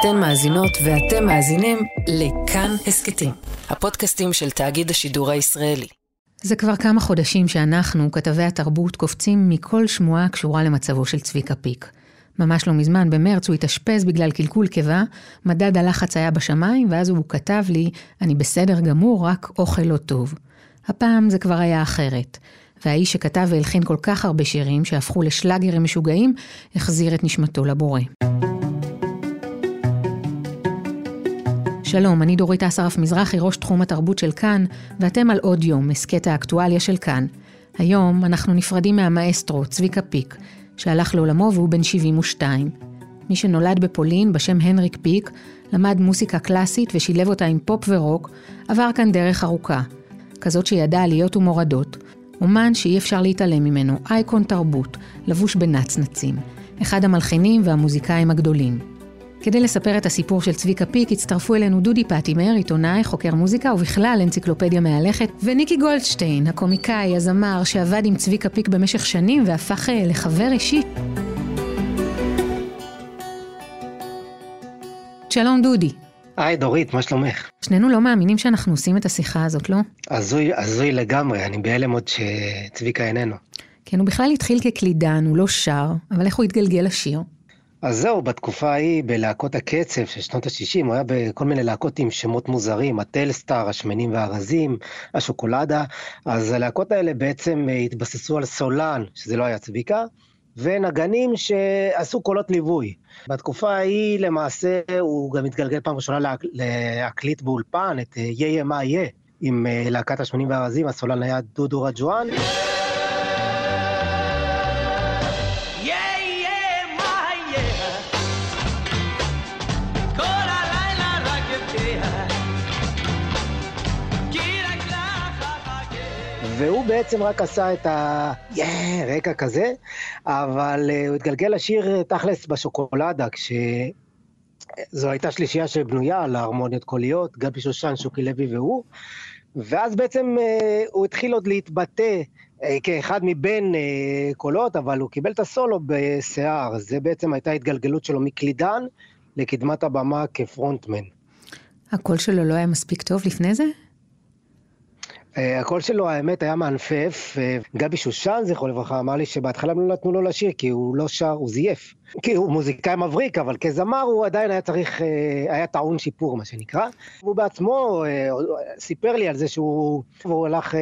אתן מאזינות ואתם מאזינים לכאן הסכתים, הפודקאסטים של תאגיד השידור הישראלי. זה כבר כמה חודשים שאנחנו, כתבי התרבות, קופצים מכל שמועה הקשורה למצבו של צביקה פיק. ממש לא מזמן, במרץ, הוא התאשפז בגלל קלקול קיבה, מדד הלחץ היה בשמיים, ואז הוא כתב לי, אני בסדר גמור, רק אוכל לא טוב. הפעם זה כבר היה אחרת. והאיש שכתב והלחין כל כך הרבה שירים שהפכו לשלאגרים משוגעים, החזיר את נשמתו לבורא. שלום, אני דורית אסרף מזרחי, ראש תחום התרבות של כאן, ואתם על עוד יום, הסכת האקטואליה של כאן. היום אנחנו נפרדים מהמאסטרו, צביקה פיק, שהלך לעולמו והוא בן 72. מי שנולד בפולין בשם הנריק פיק, למד מוסיקה קלאסית ושילב אותה עם פופ ורוק, עבר כאן דרך ארוכה. כזאת שידעה עליות ומורדות. אומן שאי אפשר להתעלם ממנו, אייקון תרבות, לבוש בנצנצים. אחד המלחינים והמוזיקאים הגדולים. כדי לספר את הסיפור של צביקה פיק, הצטרפו אלינו דודי פטימר, עיתונאי, חוקר מוזיקה ובכלל אנציקלופדיה מהלכת, וניקי גולדשטיין, הקומיקאי, הזמר, שעבד עם צביקה פיק במשך שנים והפך אה, לחבר אישי. שלום דודי. היי דורית, מה שלומך? שנינו לא מאמינים שאנחנו עושים את השיחה הזאת, לא? הזוי, הזוי לגמרי, אני בהלם עוד שצביקה איננו. כן, הוא בכלל התחיל כקלידן, הוא לא שר, אבל איך הוא התגלגל לשיר? אז זהו, בתקופה ההיא, בלהקות הקצב של שנות ה-60, הוא היה בכל מיני להקות עם שמות מוזרים, הטלסטאר, השמנים והרזים, השוקולדה, אז הלהקות האלה בעצם אה, התבססו על סולן, שזה לא היה צביקה, ונגנים שעשו קולות ליווי. בתקופה ההיא, למעשה, הוא גם התגלגל פעם ראשונה להקליט באולפן את אה, יהיה מה יהיה, עם אה, להקת השמנים והרזים, הסולן היה דודו רג'ואן. והוא בעצם רק עשה את ה... יא, רקע כזה, אבל uh, הוא התגלגל לשיר תכלס בשוקולדה, כש... זו הייתה שלישייה שבנויה על ההרמוניות קוליות, גבי שושן, שוקי לוי והוא, ואז בעצם uh, הוא התחיל עוד להתבטא כאחד מבין uh, קולות, אבל הוא קיבל את הסולו בשיער, זה בעצם הייתה התגלגלות שלו מקלידן לקדמת הבמה כפרונטמן. הקול שלו לא היה מספיק טוב לפני זה? אה, הקול שלו, האמת, היה מענפף. אה, גבי שושן, זכרו לברכה, אמר לי שבהתחלה לא נתנו לו לשיר, כי הוא לא שר, הוא זייף. כי הוא מוזיקאי מבריק, אבל כזמר הוא עדיין היה צריך, אה, היה טעון שיפור, מה שנקרא. הוא בעצמו סיפר לי על זה שהוא הלך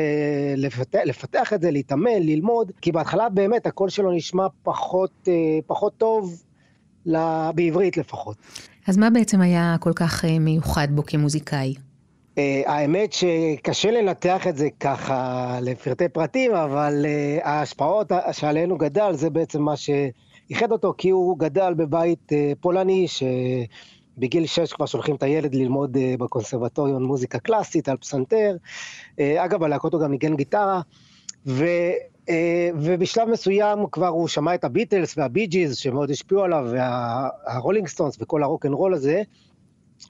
לפתח, לפתח את זה, להתאמן, ללמוד, כי בהתחלה באמת הקול שלו נשמע פחות, פחות טוב, בעברית לפחות. אז מה בעצם היה כל כך מיוחד בו כמוזיקאי? אה, האמת שקשה לנתח את זה ככה לפרטי פרטים, אבל אה, ההשפעות שעליהן גדל זה בעצם מה שאיחד אותו, כי הוא גדל בבית אה, פולני, שבגיל 6 כבר שולחים את הילד ללמוד בקונסרבטוריון מוזיקה קלאסית על פסנתר. אגב, בלהקות הוא גם ניגן גיטרה, ו... ובשלב מסוים כבר הוא שמע את הביטלס והבי ג'יז שמאוד השפיעו עליו, והרולינג סטונס וכל הרוק אנד רול הזה,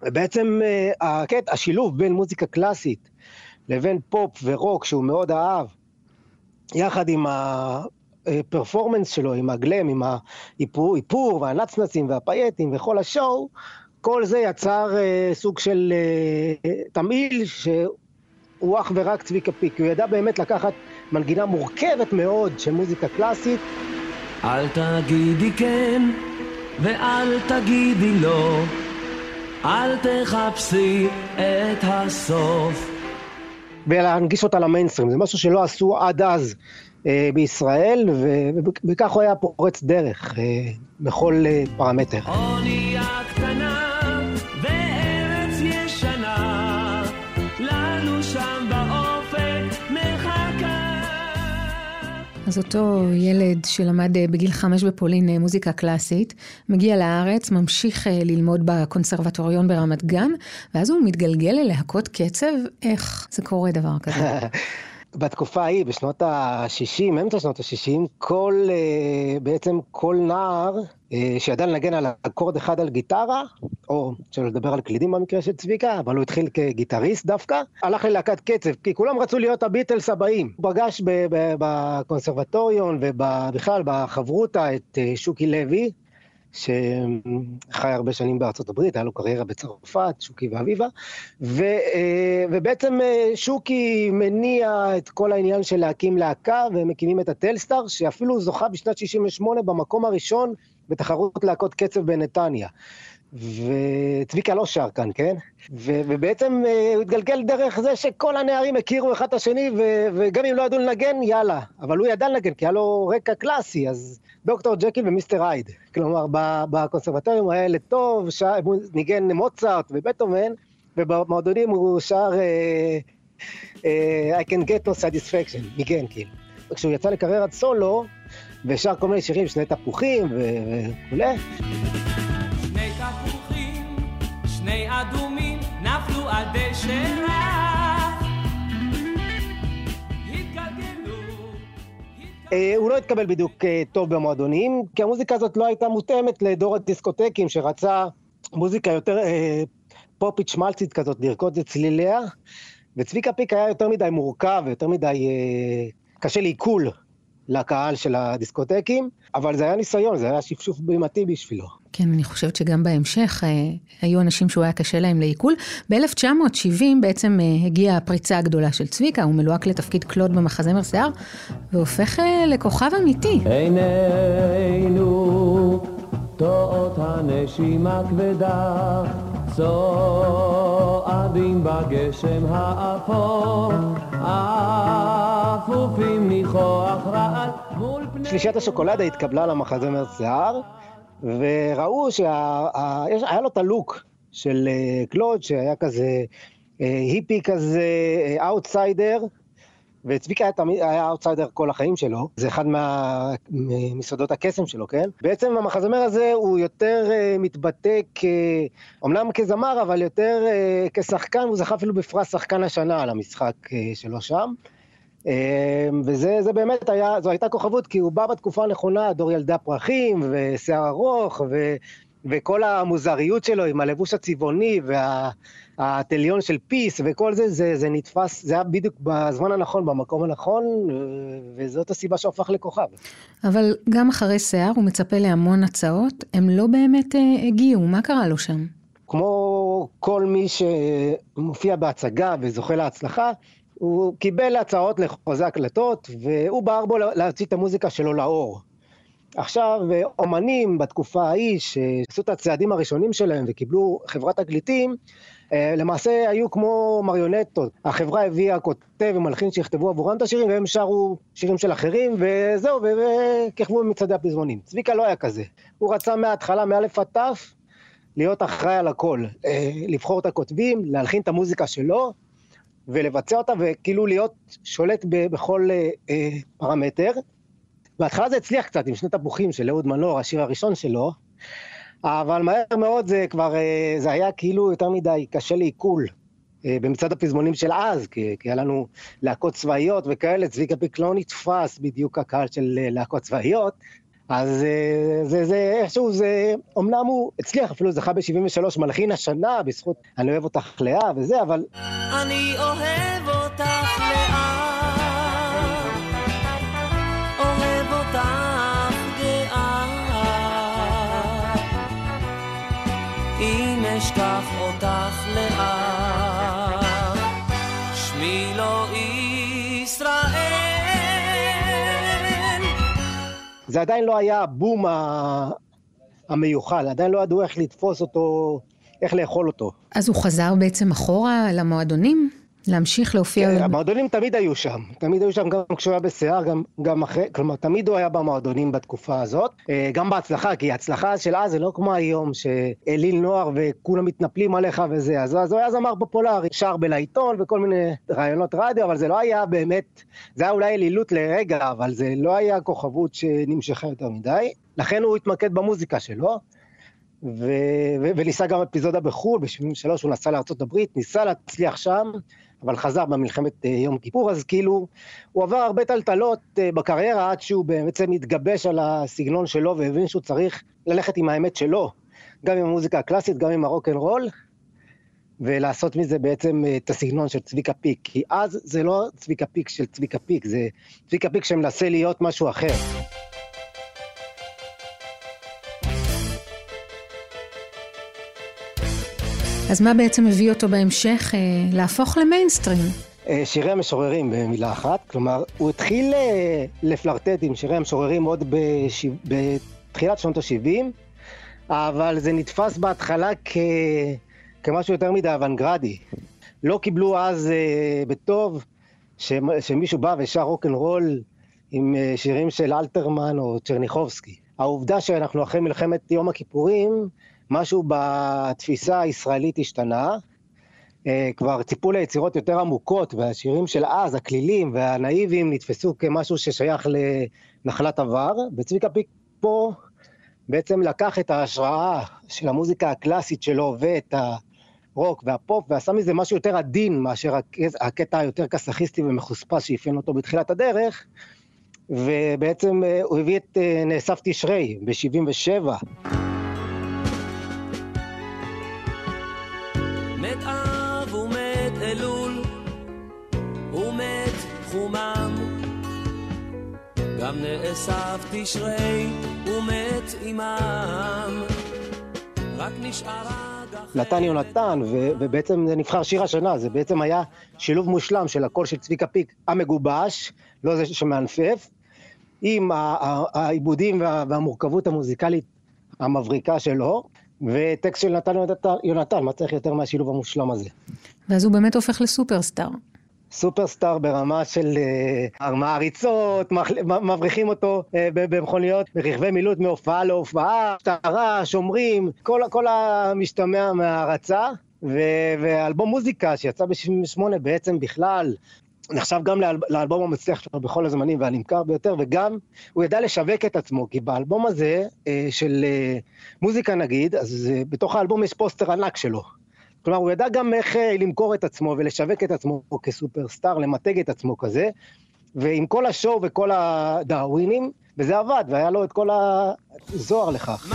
ובעצם אה, הקטע, השילוב בין מוזיקה קלאסית לבין פופ ורוק שהוא מאוד אהב, יחד עם הפרפורמנס שלו, עם הגלם, עם האיפור והנצנצים והפייטים וכל השואו, כל זה יצר uh, סוג של תמהיל שהוא אך ורק צביקה פיק. הוא ידע באמת לקחת מנגינה מורכבת מאוד של מוזיקה קלאסית. אל תגידי כן ואל תגידי לא אל תחפשי את הסוף. ולהנגיש אותה למיינסטרים, זה משהו שלא עשו עד אז אה, בישראל, וכך הוא היה פורץ דרך אה, בכל אה, פרמטר. אונייה אז אותו ילד שלמד אה, בגיל חמש בפולין אה, מוזיקה קלאסית, מגיע לארץ, ממשיך אה, ללמוד בקונסרבטוריון ברמת גן, ואז הוא מתגלגל ללהקות קצב, איך זה קורה דבר כזה? בתקופה ההיא, בשנות ה-60, אמצע שנות ה-60, כל, בעצם כל נער שידע לנגן על אקורד אחד על גיטרה, או שלא לדבר על קלידים במקרה של צביקה, אבל הוא התחיל כגיטריסט דווקא, הלך ללהקת קצב, כי כולם רצו להיות הביטלס הבאים. הוא פגש בקונסרבטוריון ובכלל בחברותא את שוקי לוי, שחי הרבה שנים בארצות הברית, היה לו קריירה בצרפת, שוקי ואביבה, ו, ובעצם שוקי מניע את כל העניין של להקים להקה, והם מקימים את הטלסטאר, שאפילו זוכה בשנת 68 במקום הראשון בתחרות להקות קצב בנתניה. וצביקה לא שר כאן, כן? ו- ובעצם uh, הוא התגלגל דרך זה שכל הנערים הכירו אחד את השני, ו- וגם אם לא ידעו לנגן, יאללה. אבל הוא ידע לנגן, כי היה לו רקע קלאסי, אז דוקטור ג'קיל ומיסטר הייד. כלומר, בקונסרבטוריום היה ילד טוב, הוא ניגן מוצרט ובטהובן, ובמועדונים הוא שר אה, אה, I can get no satisfaction, ניגן כאילו. כשהוא יצא לקריירת סולו, ושר כל מיני שירים, שני תפוחים וכולי. אדומים, נפלו על דשא רך. אה, הוא לא התקבל בדיוק אה, טוב במועדונים, כי המוזיקה הזאת לא הייתה מותאמת לדור הדיסקוטקים שרצה מוזיקה יותר אה, פופית שמלצית כזאת, לרקוד את צליליה, וצביקה פיק היה יותר מדי מורכב, יותר מדי אה, קשה לעיכול לקהל של הדיסקוטקים, אבל זה היה ניסיון, זה היה שפשוף בימתי בשבילו. כן, אני חושבת שגם בהמשך אה, היו אנשים שהוא היה קשה להם לעיכול. ב-1970 בעצם אה, הגיעה הפריצה הגדולה של צביקה, הוא מלוהק לתפקיד קלוד במחזמר שיער, והופך אה, לכוכב אמיתי. עינינו טועות הנשימה כבדה, צועדים בגשם האפור, אפופים ניחוח פני... שלישיית השוקולדה התקבלה למחזמר שיער, וראו שהיה לו את הלוק של אה, קלוד, שהיה כזה אה, היפי כזה, אה, אאוטסיידר, וצביקה היה תמיד, היה אאוטסיידר כל החיים שלו, זה אחד מה- מסודות הקסם שלו, כן? בעצם המחזמר הזה הוא יותר אה, מתבטא כ... אומנם כזמר, אבל יותר אה, כשחקן, הוא זכה אפילו בפרס שחקן השנה על המשחק אה, שלו שם. אה, וזה זה באמת היה, זו הייתה כוכבות, כי הוא בא בתקופה הנכונה, דור ילדי הפרחים, ושיער ארוך, ו, וכל המוזריות שלו עם הלבוש הצבעוני, והטליון של פיס, וכל זה, זה, זה נתפס, זה היה בדיוק בזמן הנכון, במקום הנכון, וזאת הסיבה שהפך לכוכב. אבל גם אחרי שיער הוא מצפה להמון הצעות, הם לא באמת אה, הגיעו, מה קרה לו שם? כמו כל מי שמופיע בהצגה וזוכה להצלחה, הוא קיבל הצעות לחוזה הקלטות, והוא בער בו להוציא את המוזיקה שלו לאור. עכשיו, אומנים בתקופה ההיא, שעשו את הצעדים הראשונים שלהם וקיבלו חברת תקליטים, אה, למעשה היו כמו מריונטות. החברה הביאה כותב ומלחין שיכתבו עבורם את השירים, והם שרו שירים של אחרים, וזהו, וכיכבו במצעדי הפזמונים. צביקה לא היה כזה. הוא רצה מההתחלה, מאלף עד תף, להיות אחראי על הכל. אה, לבחור את הכותבים, להלחין את המוזיקה שלו, ולבצע אותה, וכאילו להיות שולט בכל אה, אה, פרמטר. בהתחלה זה הצליח קצת עם שני תפוחים של אהוד מנור, השיר הראשון שלו, אבל מהר מאוד זה כבר, אה, זה היה כאילו יותר מדי קשה לעיכול. אה, במצעד הפזמונים של אז, כי, כי היה לנו להקות צבאיות וכאלה, צביקה פיק לא נתפס בדיוק הקהל של אה, להקות צבאיות, אז אה, זה, זה איכשהו, זה, אמנם הוא הצליח, אפילו זכה ב-73 מלחין השנה, בזכות אני אוהב אותך לאה וזה, אבל אני אוהב אותך. אם אשכח אותך זה עדיין לא היה הבום המיוחל, עדיין לא ידעו איך לתפוס אותו, איך לאכול אותו. אז הוא חזר בעצם אחורה למועדונים? להמשיך להופיע? כן, המועדונים תמיד היו שם, תמיד היו שם גם כשהוא היה בשיער, גם, גם אחרי, כלומר, תמיד הוא היה במועדונים בתקופה הזאת, אה, גם בהצלחה, כי ההצלחה של אז זה לא כמו היום, שאליל נוער וכולם מתנפלים עליך וזה, אז, אז הוא היה זמר פופולרי, שר בלעיתון וכל מיני רעיונות רדיו, אבל זה לא היה באמת, זה היה אולי אלילות לרגע, אבל זה לא היה כוכבות שנמשכה יותר מדי, לכן הוא התמקד במוזיקה שלו. ו- ו- וניסה גם אפיזודה בחו"ל, ב-73 הוא נסע לארה"ב, ניסה להצליח שם, אבל חזר במלחמת אה, יום כיפור, אז כאילו, הוא עבר הרבה טלטלות אה, בקריירה עד שהוא בעצם התגבש על הסגנון שלו והבין שהוא צריך ללכת עם האמת שלו, גם עם המוזיקה הקלאסית, גם עם הרוקנרול, ולעשות מזה בעצם אה, את הסגנון של צביקה פיק, כי אז זה לא צביקה פיק של צביקה פיק, זה צביקה פיק שמנסה להיות משהו אחר. אז מה בעצם הביא אותו בהמשך אה, להפוך למיינסטרים? אה, שירי המשוררים במילה אחת, כלומר, הוא התחיל אה, לפלרטט עם שירי המשוררים עוד בש... בתחילת שנות ה-70, אבל זה נתפס בהתחלה כ... כמשהו יותר מדי אוונגרדי. לא קיבלו אז אה, בטוב ש... שמישהו בא ושר רוקנרול עם אה, שירים של אלתרמן או צ'רניחובסקי. העובדה שאנחנו אחרי מלחמת יום הכיפורים, משהו בתפיסה הישראלית השתנה. אה, כבר ציפו ליצירות יותר עמוקות, והשירים של אז, הכלילים והנאיבים, נתפסו כמשהו ששייך לנחלת עבר. וצביקה פיק פה בעצם לקח את ההשראה של המוזיקה הקלאסית שלו ואת הרוק והפופ, ועשה מזה משהו יותר עדין מאשר הקטע היותר קסאכיסטי ומחוספס שאפיין אותו בתחילת הדרך. ובעצם אה, הוא הביא את אה, נאסף תשרי ב-77. מת אב ומת אלול ומת חומם. גם נאסף תשרי ומת עמם. רק נשארה נתן יונתן, ו- ובעצם זה נבחר שיר השנה, זה בעצם היה שילוב מושלם של הקול של צביקה פיק המגובש, לא זה שמענפף, עם העיבודים וה- והמורכבות המוזיקלית המבריקה שלו, וטקסט של נתן יונתן, מה צריך יותר מהשילוב המושלם הזה? ואז הוא באמת הופך לסופרסטאר. סופרסטאר ברמה של אה, מעריצות, מבריחים אותו ב- במכוניות, ברכבי מילוט מהופעה להופעה, משטרה, שומרים, כל, כל המשתמע מהערצה. ו- ואלבום מוזיקה שיצא ב-78 בעצם בכלל נחשב גם לאל- לאלבום המצליח שלו בכל הזמנים והנמכר ביותר, וגם הוא ידע לשווק את עצמו, כי באלבום הזה אה, של אה, מוזיקה נגיד, אז אה, בתוך האלבום יש פוסטר ענק שלו. כלומר, הוא ידע גם איך למכור את עצמו ולשווק את עצמו כסופרסטאר, למתג את עצמו כזה, ועם כל השואו וכל הדאווינים, וזה עבד, והיה לו את כל הזוהר לכך.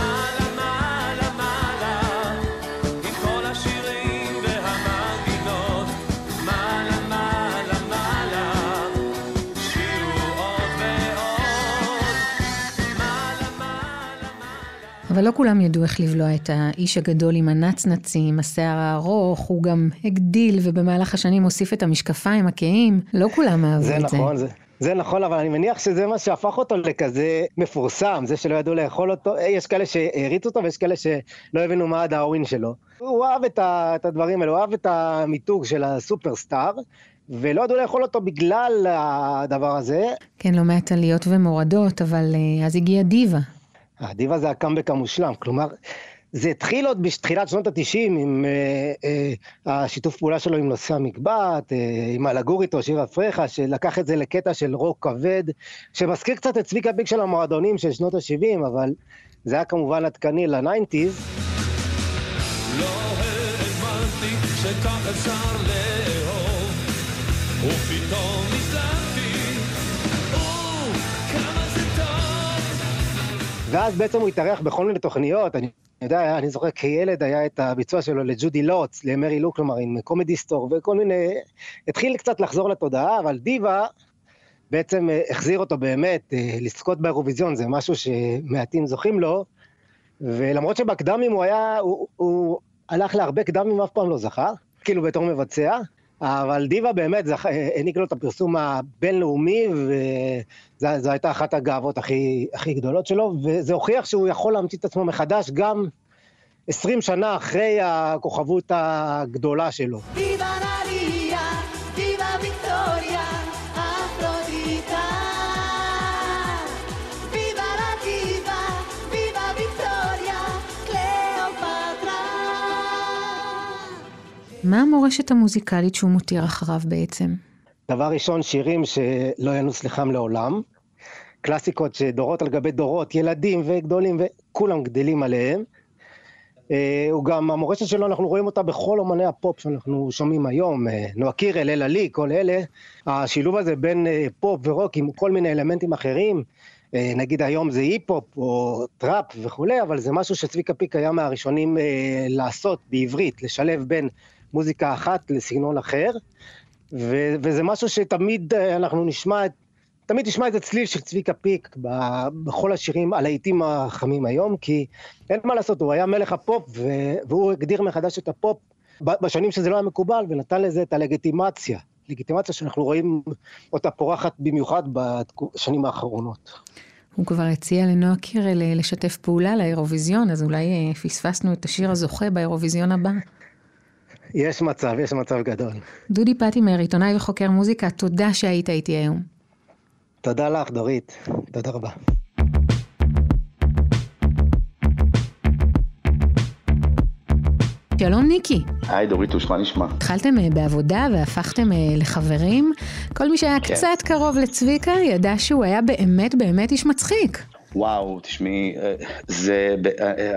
אבל לא כולם ידעו איך לבלוע את האיש הגדול עם הנצנצים, השיער הארוך, הוא גם הגדיל ובמהלך השנים הוסיף את המשקפיים הכהים, לא כולם אהבו זה את זה. נכון, זה, זה נכון, אבל אני מניח שזה מה שהפך אותו לכזה מפורסם, זה שלא ידעו לאכול אותו. אה, יש כאלה שהריצו אותו ויש כאלה שלא הבינו מה הדאווין שלו. הוא אהב את, ה, את הדברים האלה, הוא אהב את המיתוג של הסופרסטאר, ולא ידעו לאכול אותו בגלל הדבר הזה. כן, לא מעט עליות ומורדות, אבל אה, אז הגיעה דיווה. הדיבה זה הקאמבק המושלם, כלומר, זה התחיל עוד בתחילת שנות התשעים עם אה, אה, השיתוף פעולה שלו עם נושא המקבט, אה, עם הלגור איתו, שיר אפרחה, שלקח את זה לקטע של רוק כבד, שמזכיר קצת את צביקה פיק של המועדונים של שנות ה-70, אבל זה היה כמובן עדכני לניינטיז. לא האמנתי שכך אפשר לאהוב ופתאום ואז בעצם הוא התארח בכל מיני תוכניות, אני יודע, אני זוכר כילד היה את הביצוע שלו לג'ודי לוטס, למרי לו, כלומר עם קומדי סטור וכל מיני, התחיל קצת לחזור לתודעה, אבל דיווה בעצם אה, החזיר אותו באמת, אה, לזכות באירוויזיון זה משהו שמעטים זוכים לו, ולמרות שבקדמים הוא היה, הוא, הוא הלך להרבה קדמים, אף פעם לא זכה, כאילו בתור מבצע, אבל דיווה באמת זכ... העניק לו את הפרסום הבינלאומי, וזו הייתה אחת הגאוות הכי, הכי גדולות שלו, וזה הוכיח שהוא יכול להמציא את עצמו מחדש גם 20 שנה אחרי הכוכבות הגדולה שלו. Viva מה המורשת המוזיקלית שהוא מותיר אחריו בעצם? דבר ראשון, שירים שלא ינוס ליחם לעולם, קלאסיקות שדורות על גבי דורות, ילדים וגדולים וכולם גדלים עליהם. אה, הוא גם, המורשת שלו, אנחנו רואים אותה בכל אומני הפופ שאנחנו שומעים היום, אה, נועה קירל, אלה-לי, כל אלה. השילוב הזה בין אה, פופ ורוק עם כל מיני אלמנטים אחרים, נגיד היום זה היפ-הופ או טראפ וכולי, אבל זה משהו שצביקה פיק היה מהראשונים לעשות בעברית, לשלב בין מוזיקה אחת לסגנון אחר, ו- וזה משהו שתמיד אה, אנחנו נשמע, את- תמיד נשמע איזה צליל של צביקה פיק ב- בכל השירים, הלהיטים החמים היום, כי אין מה לעשות, הוא היה מלך הפופ, ו- והוא הגדיר מחדש את הפופ בשנים שזה לא היה מקובל, ונתן לזה את הלגיטימציה. לגיטימציה שאנחנו רואים אותה פורחת במיוחד בשנים האחרונות. הוא כבר הציע לנועה קירל לשתף פעולה לאירוויזיון, אז אולי אה, פספסנו את השיר הזוכה באירוויזיון הבא. יש מצב, יש מצב גדול. דודי פטימר, עיתונאי וחוקר מוזיקה, תודה שהיית איתי היום. תודה לך, דורית. תודה רבה. שלום ניקי, היי דוריטוש, מה נשמע? התחלתם אה, בעבודה והפכתם אה, לחברים. כל מי שהיה כן. קצת קרוב לצביקה ידע שהוא היה באמת באמת איש מצחיק. וואו, תשמעי, אה, זה,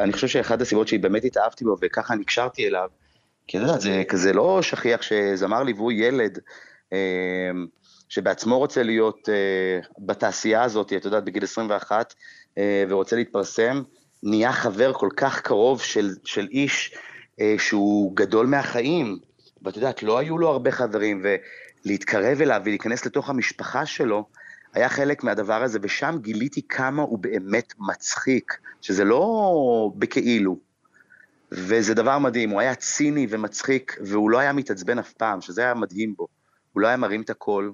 אני חושב שאחת הסיבות שבאמת התאהבתי בו וככה נקשרתי אליו, כי את יודעת, זה כזה לא שכיח שזמר ליווי ילד, אה, שבעצמו רוצה להיות אה, בתעשייה הזאת, את יודעת, בגיל 21, אה, ורוצה להתפרסם, נהיה חבר כל כך קרוב של, של איש שהוא גדול מהחיים, ואת יודעת, לא היו לו הרבה חברים, ולהתקרב אליו ולהיכנס לתוך המשפחה שלו, היה חלק מהדבר הזה, ושם גיליתי כמה הוא באמת מצחיק, שזה לא בכאילו. וזה דבר מדהים, הוא היה ציני ומצחיק, והוא לא היה מתעצבן אף פעם, שזה היה מדהים בו. הוא לא היה מרים את הקול,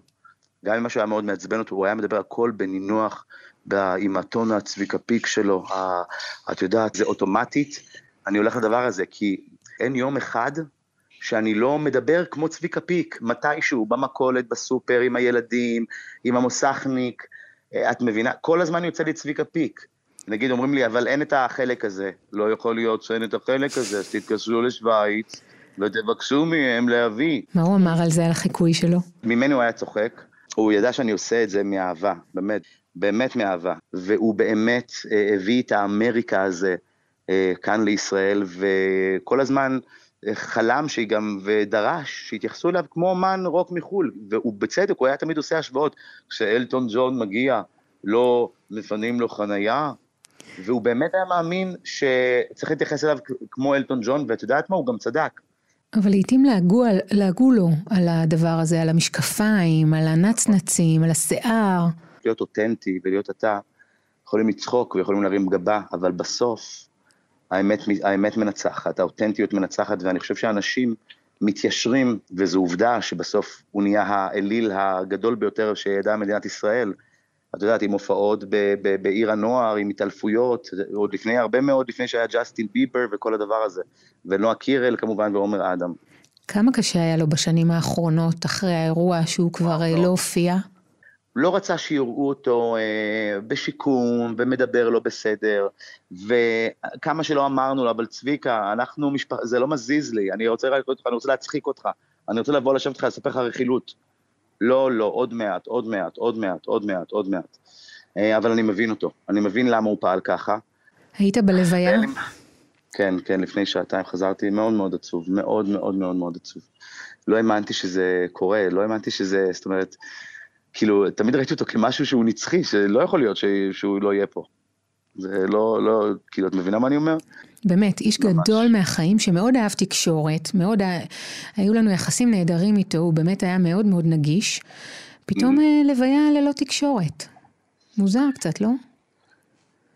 גם אם משהו היה מאוד מעצבן אותו, הוא היה מדבר הכל בנינוח, ב- עם הטון הצביקה פיק שלו, ה- את יודעת, זה אוטומטית, אני הולך לדבר הזה, כי אין יום אחד שאני לא מדבר כמו צביקה פיק, מתישהו, במכולת, בסופר, עם הילדים, עם המוסכניק, אה, את מבינה? כל הזמן יוצא לי צביקה פיק. נגיד, אומרים לי, אבל אין את החלק הזה. לא יכול להיות שאין את החלק הזה, אז תתקשרו לשוויץ ותבקשו מהם להביא. מה הוא אמר על זה, על החיקוי שלו? ממנו הוא היה צוחק, הוא ידע שאני עושה את זה מאהבה, באמת, באמת מאהבה. והוא באמת אה, הביא את האמריקה הזה אה, כאן לישראל, וכל הזמן אה, חלם שהיא גם, ודרש שיתייחסו אליו כמו אומן רוק מחו"ל, והוא בצדק, הוא היה תמיד עושה השוואות. כשאלטון ג'ון מגיע, לא מפנים לו חנייה, והוא באמת היה מאמין שצריך להתייחס אליו כמו אלטון ג'ון, ואת יודעת מה? הוא גם צדק. אבל לעתים לעגו, לעגו לו על הדבר הזה, על המשקפיים, על הנצנצים, על השיער. להיות אותנטי ולהיות אתה, יכולים לצחוק ויכולים להרים גבה, אבל בסוף האמת, האמת מנצחת, האותנטיות מנצחת, ואני חושב שאנשים מתיישרים, וזו עובדה שבסוף הוא נהיה האליל הגדול ביותר שידעה מדינת ישראל. את יודעת, עם הופעות ב- ב- בעיר הנוער, עם התעלפויות, עוד לפני, הרבה מאוד לפני שהיה ג'סטין ביבר וכל הדבר הזה. ונועה קירל כמובן ועומר אדם. כמה קשה היה לו בשנים האחרונות, אחרי האירוע שהוא כבר אה, לא הופיע? לא רצה שיראו אותו אה, בשיקום ומדבר לא בסדר, וכמה שלא אמרנו לו, אבל צביקה, אנחנו משפחה, זה לא מזיז לי, אני רוצה רק אותך, אני רוצה להצחיק אותך, אני רוצה לבוא לשבת איתך, לספר לך רכילות. לא, לא, עוד מעט, עוד מעט, עוד מעט, עוד מעט, עוד מעט. אה, אבל אני מבין אותו, אני מבין למה הוא פעל ככה. היית בלוויה? כן, כן, לפני שעתיים חזרתי מאוד מאוד עצוב, מאוד מאוד מאוד מאוד עצוב. לא האמנתי שזה קורה, לא האמנתי שזה, זאת אומרת, כאילו, תמיד ראיתי אותו כמשהו שהוא נצחי, שלא יכול להיות. שהוא לא יהיה פה. זה לא, לא, כאילו, את מבינה מה אני אומר? באמת, איש ממש. גדול מהחיים שמאוד אהב תקשורת, מאוד, ה- היו לנו יחסים נהדרים איתו, הוא באמת היה מאוד מאוד נגיש. פתאום Mm. אה, לוויה ללא תקשורת. מוזר קצת, לא?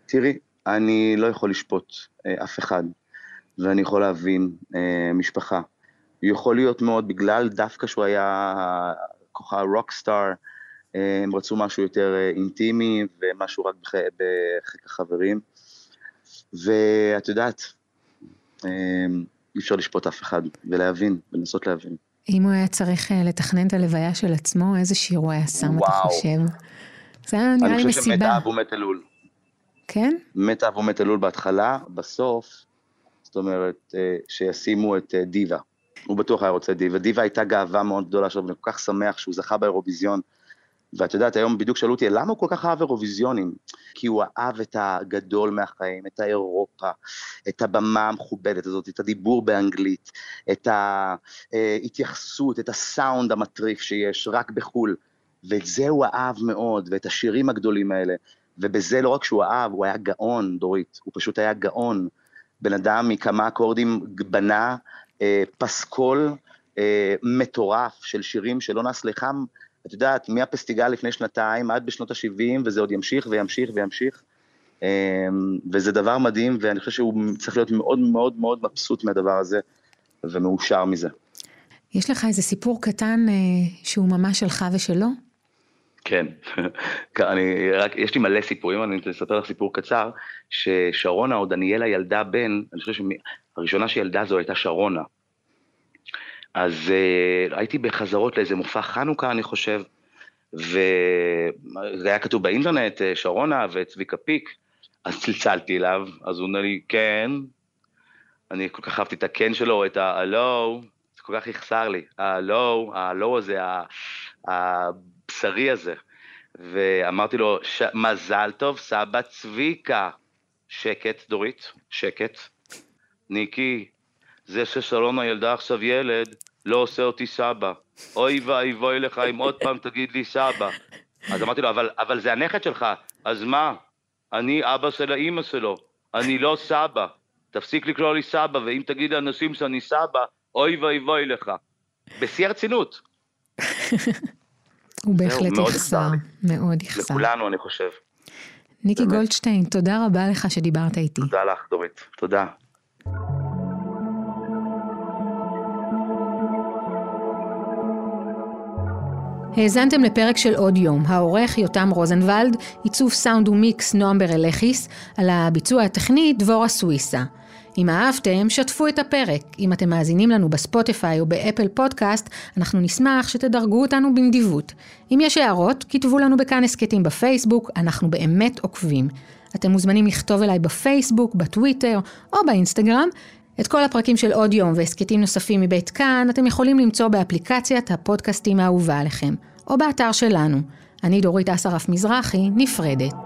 תראי, אני לא יכול לשפוט אה, אף אחד, ואני יכול להבין אה, משפחה. יכול להיות מאוד בגלל דווקא שהוא היה כוכב רוקסטאר, אה, הם רצו משהו יותר אה, אינטימי ומשהו רק בח- בחיק החברים. ואת יודעת, אה, אי אפשר לשפוט אף אחד, ולהבין, ולנסות להבין. אם הוא היה צריך אה, לתכנן את הלוויה של עצמו, איזה שיר הוא היה שם, אתה וואו. חושב? זה היה נראה לי אני חושב שמת מסיבה. אב ומת אלול. כן? מת אב ומת אלול בהתחלה, בסוף, זאת אומרת, אה, שישימו את אה, דיווה. הוא בטוח היה רוצה דיווה. דיווה הייתה גאווה מאוד גדולה שלו, ואני כל כך שמח שהוא זכה באירוויזיון. ואת יודעת, היום בדיוק שאלו אותי, למה הוא כל כך אהב אירוויזיונים? כי הוא אהב את הגדול מהחיים, את האירופה, את הבמה המכובדת הזאת, את הדיבור באנגלית, את ההתייחסות, את הסאונד המטריף שיש רק בחו"ל. ואת זה הוא אהב מאוד, ואת השירים הגדולים האלה. ובזה לא רק שהוא אהב, הוא היה גאון, דורית, הוא פשוט היה גאון. בן אדם מכמה אקורדים בנה אה, פסקול אה, מטורף של שירים שלא נס לחם, את יודעת, מהפסטיגל לפני שנתיים עד בשנות ה-70, וזה עוד ימשיך וימשיך וימשיך. אה, וזה דבר מדהים, ואני חושב שהוא צריך להיות מאוד מאוד מאוד מבסוט מהדבר הזה. ומאושר מזה. יש לך איזה סיפור קטן אה, שהוא ממש שלך ושלו? כן, אני, רק, יש לי מלא סיפורים, אני רוצה לספר לך סיפור קצר, ששרונה או דניאלה ילדה בן, אני חושב שהראשונה שילדה זו הייתה שרונה. אז uh, הייתי בחזרות לאיזה מופע חנוכה, אני חושב, וזה היה כתוב באינטרנט, אה, שרונה וצביקה פיק, אז צלצלתי אליו, אז הוא אומר לי, כן, אני כל כך אהבתי את הכן שלו, את ה"הלו", זה כל כך יחסר לי, ה"הלו", ה"הלו" הזה, הבשרי הזה. ואמרתי לו, ש... מזל טוב, סבא צביקה. שקט, דורית, שקט. ניקי, זה ששרונה ילדה עכשיו ילד, לא עושה אותי סבא. אוי ואבוי לך אם עוד פעם תגיד לי סבא. אז אמרתי לו, אבל, אבל זה הנכד שלך, אז מה? אני אבא של האימא שלו, אני לא סבא. תפסיק לקרוא לי סבא, ואם תגיד לאנשים שאני סבא, אוי ואבוי לך. בשיא הרצינות. הוא בהחלט יחסר, מאוד יחסר. לכולנו, אני חושב. ניקי. גולדשטיין, תודה רבה לך שדיברת איתי. תודה לך, דורית. תודה. האזנתם לפרק של עוד יום, העורך יותם רוזנבלד, עיצוב סאונד ומיקס נועם ברלכיס, על הביצוע הטכני דבורה סוויסה. אם אהבתם, שתפו את הפרק. אם אתם מאזינים לנו בספוטיפיי או באפל פודקאסט, אנחנו נשמח שתדרגו אותנו בנדיבות. אם יש הערות, כתבו לנו בכאן הסכתים בפייסבוק, אנחנו באמת עוקבים. אתם מוזמנים לכתוב אליי בפייסבוק, בטוויטר או באינסטגרם. את כל הפרקים של עוד יום והסכתים נוספים מבית כאן, אתם יכולים למצוא באפליקציית הפודקאסטים האהובה עליכם, או באתר שלנו. אני דורית אסרף מזרחי, נפרדת.